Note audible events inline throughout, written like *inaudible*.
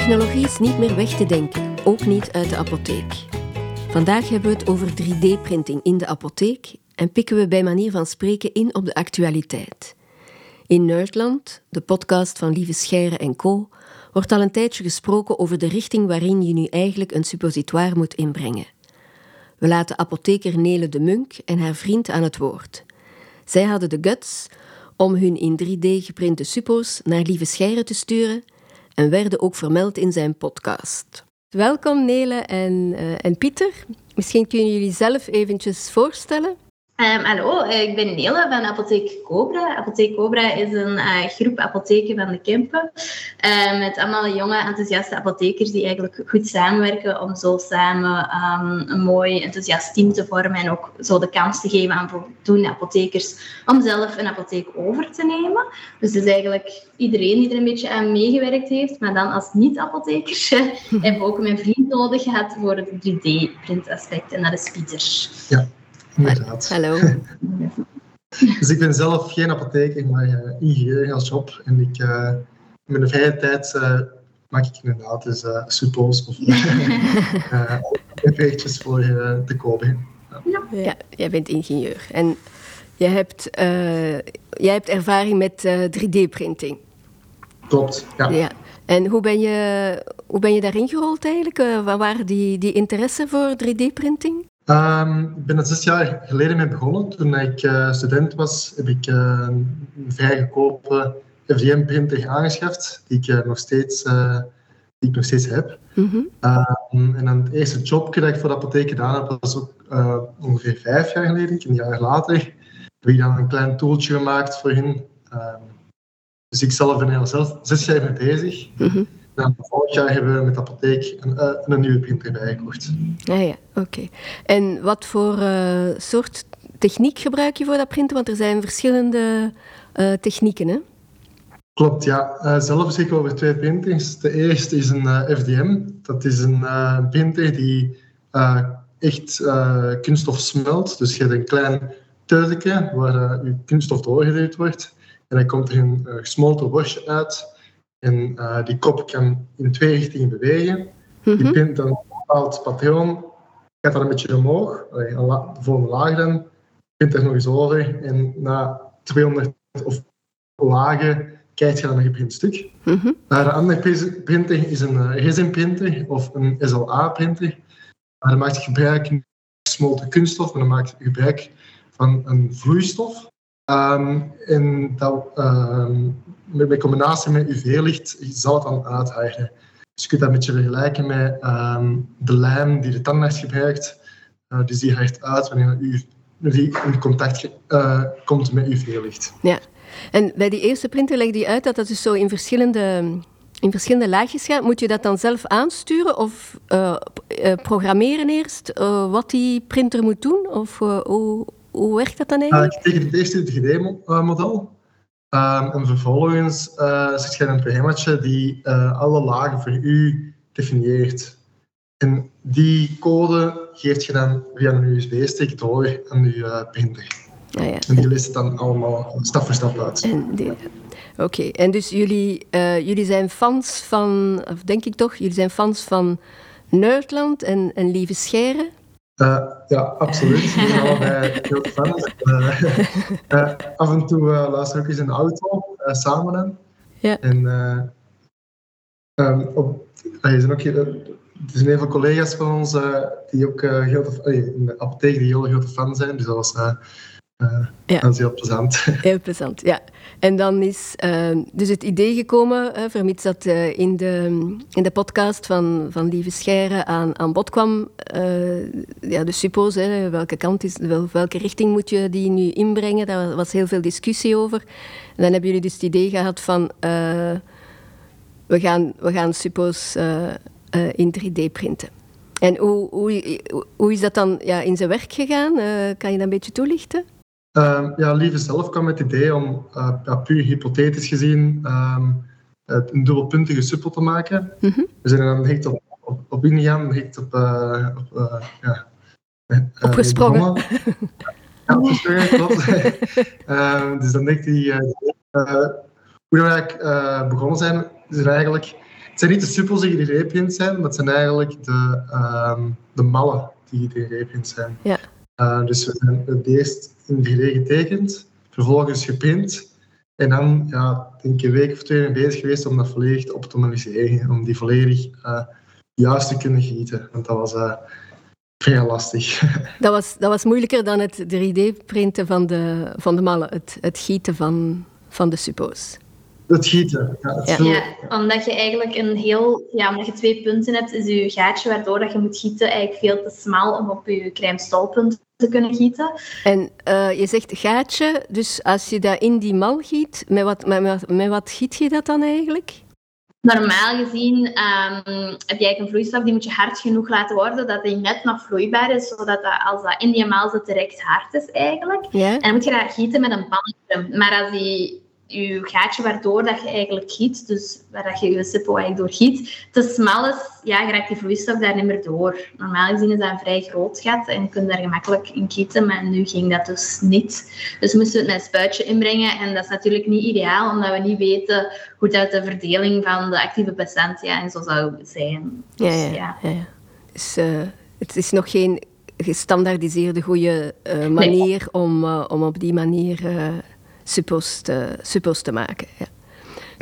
Technologie is niet meer weg te denken, ook niet uit de apotheek. Vandaag hebben we het over 3D-printing in de apotheek en pikken we bij manier van spreken in op de actualiteit. In Nerdland, de podcast van Lieve Scheire en Co, wordt al een tijdje gesproken over de richting waarin je nu eigenlijk een suppositoire moet inbrengen. We laten apotheker Nele de Munk en haar vriend aan het woord. Zij hadden de guts om hun in 3D geprinte suppo's naar Lieve Scheire te sturen en werden ook vermeld in zijn podcast. Welkom Nele en, uh, en Pieter. Misschien kunnen jullie zelf eventjes voorstellen. Um, hallo, ik ben Nele van Apotheek Cobra. Apotheek Cobra is een uh, groep apotheken van de Kempen. Uh, met allemaal jonge, enthousiaste apothekers die eigenlijk goed samenwerken om zo samen um, een mooi, enthousiast team te vormen en ook zo de kans te geven aan voldoende apothekers om zelf een apotheek over te nemen. Dus het is eigenlijk iedereen die er een beetje aan meegewerkt heeft, maar dan als niet-apothekers *laughs* hebben we ook mijn vriend nodig gehad voor het 3D-printaspect en dat is Pieter. Ja inderdaad. Hallo. *laughs* dus ik ben zelf geen apotheker, maar uh, ingenieur als job. En ik, uh, in mijn vrije tijd uh, maak ik inderdaad dus uh, suppos of effectjes voor te kopen. Ja. ja, jij bent ingenieur. En jij hebt, jij hebt ervaring met 3D-printing. Klopt, ja. ja. En hoe ben je, hoe ben je daarin gerold eigenlijk? waar waren die, die interesse voor 3D-printing? Um, ik ben er zes jaar geleden mee begonnen. Toen ik uh, student was, heb ik uh, een vrij goedkope FDM-printer aangeschaft, die ik, uh, nog, steeds, die ik nog steeds heb. Mm -hmm. um, en dan het eerste jobje dat ik voor de apotheek gedaan heb, was ook ongeveer vijf jaar geleden. Een jaar later heb ik dan een klein tooltje gemaakt voor hen. Dus ik zelf ben er zelf zes jaar mee bezig. Mm En vorig jaar hebben we met de apotheek een, uh, een nieuwe printer bijgekocht. Ja, ja, oké. En wat voor uh, soort techniek gebruik je voor dat printen? Want er zijn verschillende uh, technieken, hè? Klopt, ja. zelf zeg ik over twee printers. De eerste is een FDM. Dat is een printer die echt kunststof smelt. Dus je hebt een klein tuiltje waar je kunststof doorgeduwd wordt. En dan komt er een gesmolten worstje uit. En uh, die kop kan in twee richtingen bewegen. Mm -hmm. Die pint dan een bepaald patroon, gaat dan een beetje omhoog, de volgende laag dan, pint er nog eens over en na 200 of lagen krijg je dan een geprint stuk. Mm -hmm. uh, de andere printer is een uh, resin-printer of een SLA-printer. Uh, dan maakt je gebruik van gesmolten kunststof, maar dan maakt je gebruik van een vloeistof. Um, en dat, um, met, combinatie met UV-licht zal het dan uitharden. Dus je kunt dat een beetje vergelijken met um, de lijm die de tandarts gebruikt. Uh, dus die hardt uit wanneer u die in contact uh, komt met UV-licht. Ja, en bij die eerste printer leg je uit dat dat dus zo in verschillende, in verschillende laagjes gaat. Moet je dat dan zelf aansturen of uh, programmeren eerst wat die printer moet doen? Of hoe, hoe werkt dat dan eigenlijk? ik tegen het eerste 3D-model. Um, en vervolgens uh, zit je een programma die uh, alle lagen voor u definieert. En die code geeft je dan via een USB-stick door aan je uh, printer. Ah, ja. En die leest het dan allemaal stap voor stap uit. Oké, okay. en dus jullie, jullie zijn fans van, of denk ik toch, jullie zijn fans van Nerdland en, en Lieve Scheren. Uh, ja, absoluut. We zijn allebei heel fans. Uh, uh, af en toe luister ik ook eens in de auto samen in. Ja. En um, op, er zijn ook er zijn heel veel collega's van ons die ook heel, in de apotheek die heel grote fan zijn. Dus dat was ja. Dat is heel plezant. *laughs* Heel plezant, ja. En dan is uh, dus het idee gekomen, uh, vermits dat uh, in, de, in de podcast van, van Lieve Scheire aan, aan bod kwam, ja, de suppo's, hè, welke kant is, wel, welke richting moet je die nu inbrengen, daar was heel veel discussie over. En dan hebben jullie dus het idee gehad van, we, gaan, we gaan suppo's in 3D printen. En hoe, hoe, hoe is dat dan ja, in zijn werk gegaan? kan je dat een beetje toelichten? Uh, ja, Lieve zelf kwam met het idee om uh, ja, puur hypothetisch gezien um, een dubbelpuntige suppel te maken. Mm -hmm. We zijn er dan direct op, op, op ingegaan, direct op, uh, op ja, opgesprongen. ja, *laughs* opgesprongen, klopt. *laughs* Ehm, dus dan denk die, hoe we eigenlijk begonnen zijn, is er eigenlijk zijn niet de suppels die 3D-print zijn, maar het zijn eigenlijk de, ehm, de mallen die 3D-print zijn. Ja. Uh, dus we zijn het eerst in 3D getekend, vervolgens geprint. En dan, ja, denk ik een week of twee bezig geweest om dat volledig te optimaliseren. Om die volledig uh, juist te kunnen gieten. Want dat was uh, vrij lastig. *laughs* Dat was, dat was moeilijker dan het 3D-printen van de, van de mallen. Het, het gieten van, van de suppo's. Het gieten. Ja, het ja. ja, omdat je eigenlijk een heel... Ja, omdat je twee punten hebt, is je gaatje waardoor dat je moet gieten eigenlijk veel te smal om op je crème stolpunt te kunnen gieten. En uh, je zegt gaatje, dus als je dat in die mal giet, met wat, met, met wat giet je dat dan eigenlijk? Normaal gezien um, heb je eigenlijk een vloeistof die moet je hard genoeg laten worden dat die net nog vloeibaar is, zodat dat, als dat in die mal zit direct hard is eigenlijk. Ja. En dan moet je dat gieten met een pan. Maar als die je gaatje waardoor dat je eigenlijk giet, dus waar dat je je sippo eigenlijk door giet, te smal is, ja, je raakt die vloeistof daar niet meer door. Normaal gezien is dat een vrij groot gat en je kunt daar gemakkelijk in gieten, maar nu ging dat dus niet. Dus we moesten het een spuitje inbrengen en dat is natuurlijk niet ideaal, omdat we niet weten hoe dat de verdeling van de actieve patiënt ja, en zo zou zijn. Dus, ja, ja, ja. ja. Dus, uh, het is nog geen gestandaardiseerde goede uh, manier nee. om, uh, om op die manier suppo's te, suppo's te maken. Ja.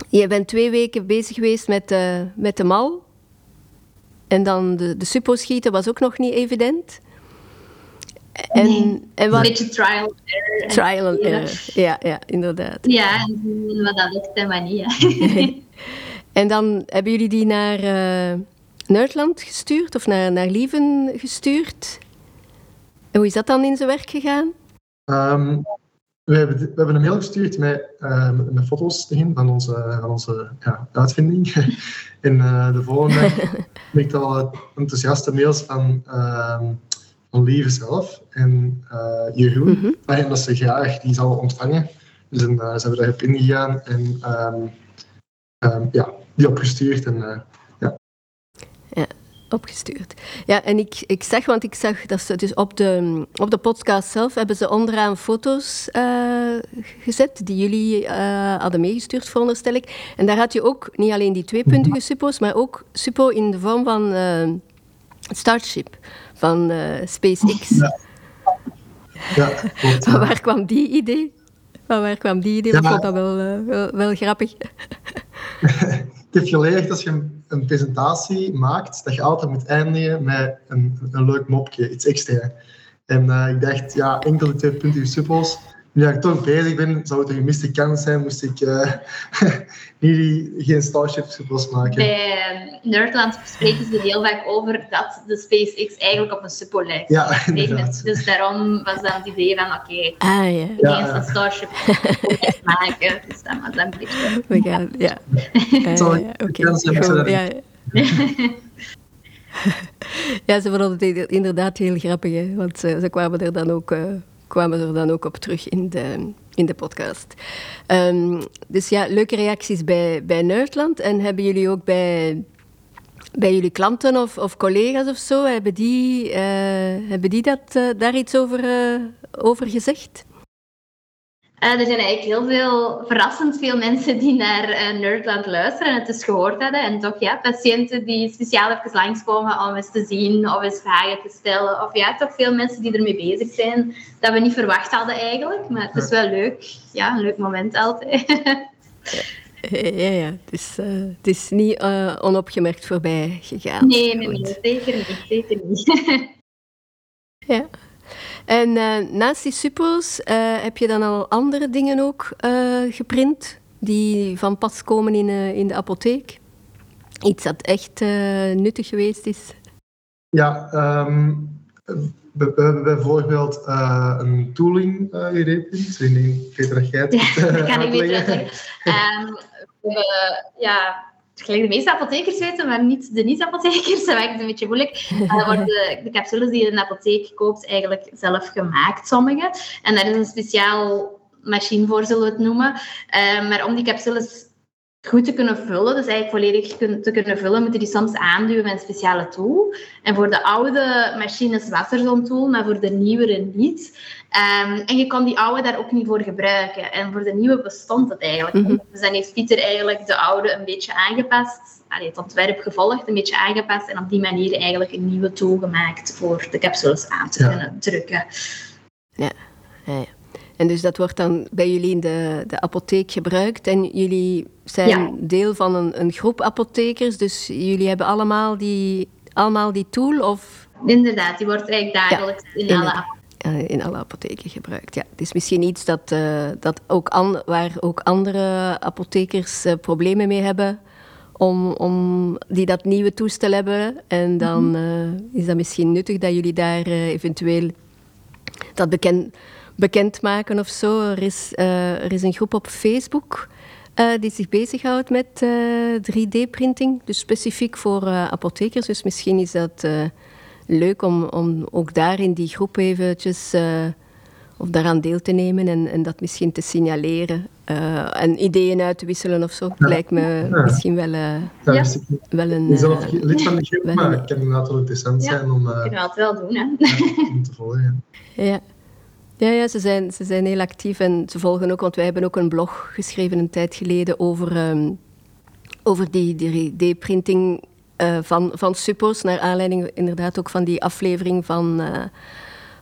Je bent twee weken bezig geweest met, uh, met de mal. En dan de, de suppo's schieten was ook nog niet evident. En, nee, en wat, een beetje trial and error. Trial and error, ja, ja, inderdaad. Ja, en wat dat lukt en wat niet. *laughs* en dan hebben jullie die naar uh, Nederland gestuurd of naar, naar Lieven gestuurd. En hoe is dat dan in zijn werk gegaan? Um, we hebben, we hebben een mail gestuurd met, uh, met foto's erin van onze, van onze ja, uitvinding. *laughs* en uh, de volgende dag *laughs* kreeg ik al enthousiaste mails van, uh, van Lieve zelf en Jeroen. Mm -hmm. dat ze graag die zal ontvangen. Dus dan, ze hebben daarop ingegaan en um, um, ja, die opgestuurd. En, ja. ja opgestuurd. Ja, en ik, ik zag, want ik zag dat ze dus op de, op de podcast zelf hebben ze onderaan foto's uh, gezet die jullie uh, hadden meegestuurd, veronderstel ik. En daar had je ook niet alleen die tweepuntige suppo's, maar ook suppo in de vorm van uh, Starship van SpaceX. Ja. Ja, klopt, Van waar kwam die idee? Van waar kwam die idee? Ja. Ik vond dat wel, wel, wel grappig. *laughs* ik heb geleerd als je een, presentatie maakt, dat je altijd moet eindigen met een, een leuk mopje, iets extra. En uh, ik dacht, ja, enkel twee punten suppels. Nu dat ik toch bezig ben, zou het een gemiste kans zijn, moest ik uh, *laughs* niet, geen Starship suppels maken. Bij Nerdland spreken ze heel vaak over dat de SpaceX eigenlijk op een suppo lijkt. Ja. Dus daarom was dan het idee van, oké, okay, ah, ja. we gaan een Starship *laughs* maken. Dus dat was een beetje... We gaan, ja. *laughs* Sorry, okay. ja, ja, ze vonden het inderdaad heel grappig, hè? want ze, ze kwamen er dan ook... Uh, kwamen er dan ook op terug in de, in de podcast. Um, dus ja, leuke reacties bij, bij Nerdland. En hebben jullie ook bij, bij jullie klanten of, of collega's of zo, hebben die, uh, hebben die dat, uh, daar iets over, uh, over gezegd? Uh, er zijn eigenlijk heel veel, verrassend veel mensen die naar uh, Nerdland luisteren en het dus gehoord hebben. En toch ja, patiënten die speciaal even langskomen om eens te zien of eens vragen te stellen. Of ja, toch veel mensen die ermee bezig zijn dat we niet verwacht hadden eigenlijk. Maar het is wel leuk. Ja, een leuk moment altijd. *laughs* ja, ja. Het is, uh, het is niet onopgemerkt voorbij gegaan. Nee, nee, nee, zeker niet. Zeker niet. *laughs* ja. En uh, naast die suppos uh, heb je dan al andere dingen ook uh, geprint die van pas komen in, in de apotheek? Iets dat echt nuttig geweest is? Ja, um, we, we, hebben bijvoorbeeld een tooling gereprint. Ik weet dat jij het ja, *laughs* dat kan ik beter uitleggen. um, we hebben, ja, gelijk de meeste apothekers weten, maar niet de niet-apothekers. *laughs* Dat werkt een beetje moeilijk. Uh, worden de, capsules die je in de apotheek koopt eigenlijk zelf gemaakt, sommige. En daar is een speciaal machine voor, zullen we het noemen. Uh, maar om die capsules goed te kunnen vullen, dus eigenlijk volledig te kunnen vullen, moeten die soms aanduwen met een speciale tool. En voor de oude machines was er zo'n tool, maar voor de nieuwere niet. Ehm, en je kon die oude daar ook niet voor gebruiken. En voor de nieuwe bestond het eigenlijk mm -hmm. Dus dan heeft Pieter eigenlijk de oude een beetje aangepast, allee, het ontwerp gevolgd, een beetje aangepast en op die manier eigenlijk een nieuwe tool gemaakt voor de capsules aan te kunnen drukken. Ja, ja, ja. En dus dat wordt dan bij jullie in de, de apotheek gebruikt. En jullie zijn deel van een, een groep apothekers. Dus jullie hebben allemaal die, allemaal die tool? Of? Inderdaad, die wordt eigenlijk dagelijks in, alle apotheken. in alle apotheken gebruikt. Ja, het is misschien iets dat, uh, dat ook an, waar ook andere apothekers uh, problemen mee hebben. Om, om, die dat nieuwe toestel hebben. En dan uh, is dat misschien nuttig dat jullie daar eventueel dat bekend bekendmaken of zo. Er is, uh, er is een groep op Facebook uh, die zich bezighoudt met uh, eh, 3D-printing, dus specifiek voor apothekers. Dus misschien is dat leuk om, om ook daar in die groep eventjes of daaraan deel te nemen en, en dat misschien te signaleren en ideeën uit te wisselen of zo. Ja. Lijkt me ja. misschien wel, ja. wel een... Ik ben zelf lid van de groep, maar het kan inderdaad wel interessant zijn om, uh, kunnen we het wel doen, hè? om te volgen. Ja. Ja, ja ze, zijn, ze zijn heel actief en ze volgen ook, want wij hebben ook een blog geschreven een tijd geleden over, um, over die 3D-printing uh, van, van suppos, naar aanleiding inderdaad ook van die aflevering van, uh,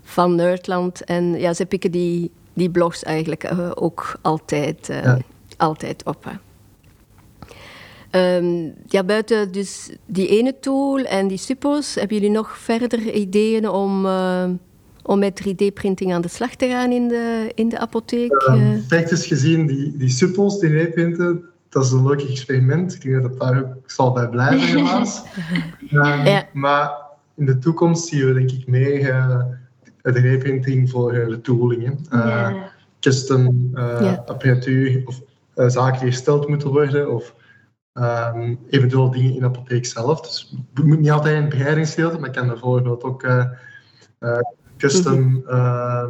van Nerdland. En ja, ze pikken die, die blogs eigenlijk uh, ook altijd, ja. altijd op. Hè. Um, ja, buiten dus die ene tool en die suppos, hebben jullie nog verder ideeën om om met 3D-printing aan de slag te gaan in de, in de apotheek? Uh, technisch gezien, die, die suppels, die 3D-printen, dat is een leuk experiment. Ik denk dat dat daar ook zal bij blijven, *laughs* helaas. um, ja. Maar in de toekomst zien we denk ik meer uh, 3D-printing voor de toolingen. Uh, Custom ja. apparatuur of zaken die hersteld moeten worden of um, eventueel dingen in de apotheek zelf. Dus het moet niet altijd een bereidingsgedeelte, maar ik kan bijvoorbeeld ook custom uh,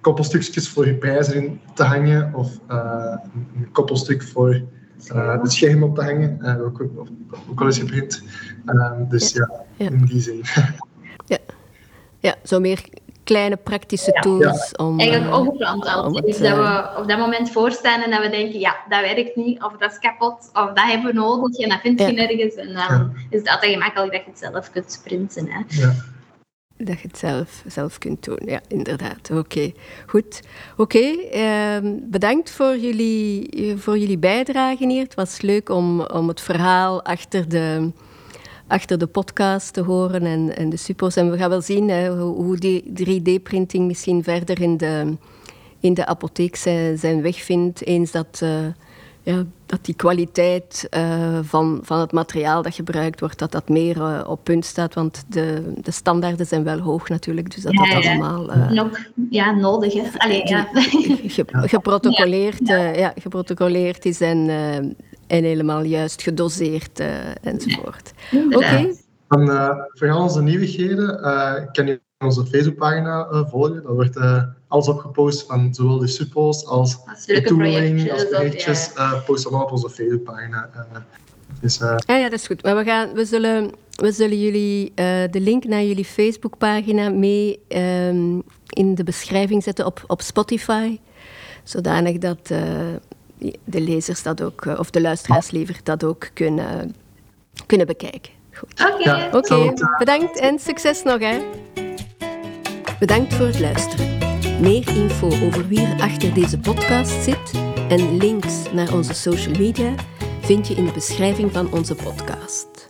koppelstukjes voor je pijzer te hangen of uh, een koppelstuk voor uh, het scherm op te hangen. Uh, ook, ook, ook wel eens geprint. Ehm, dus ja, ja, in die zin. *laughs* ja. ja, zo meer kleine praktische tools. Ja. Om, Eigenlijk ongepland altijd. Dus dat we op dat moment voorstaan en dat we denken, ja, dat werkt niet, of dat is kapot, of dat hebben we nodig en dat vind je nergens. En dan is het altijd gemakkelijk dat je het zelf kunt printen. Hè. Dat je het zelf, zelf kunt doen, ja, inderdaad. Oké, goed. Oké, uh, bedankt voor jullie, voor jullie bijdrage hier. Het was leuk om, om het verhaal achter de, achter de podcast te horen en, en de suppos. En we gaan wel zien hè, hoe, die 3D-printing misschien verder in de, in de apotheek zijn, zijn weg vindt, eens dat... Uh, ja, dat die kwaliteit uh, van, van het materiaal dat gebruikt wordt, dat dat meer uh, op punt staat. Want de, de standaarden zijn wel hoog natuurlijk, dus dat ja, dat allemaal... Uh, Nog ja, nodig, hè. Allee, ja. *laughs* Ge, geprotocoleerd, ja. ja. geprotocoleerd is en, en helemaal juist gedoseerd enzovoort. Oké. Okay. Dan voor al onze nieuwigheden kan je onze Facebookpagina volgen. Dat wordt alles opgepost van zowel de suppos als, de tooling, als projectjes. Ja. Uh, post allemaal op onze Facebookpagina. Uh, dus, uh, ja, ja, dat is goed. Maar we, gaan, we, zullen, we zullen jullie de link naar jullie Facebookpagina mee um, in de beschrijving zetten op, op Spotify. Zodanig dat de lezers dat ook, of de luisteraars liever, dat ook kunnen, kunnen bekijken. Oké, okay. ja, okay. bedankt en succes nog. Hè. Bedankt voor het luisteren. Meer info over wie er achter deze podcast zit en links naar onze social media vind je in de beschrijving van onze podcast.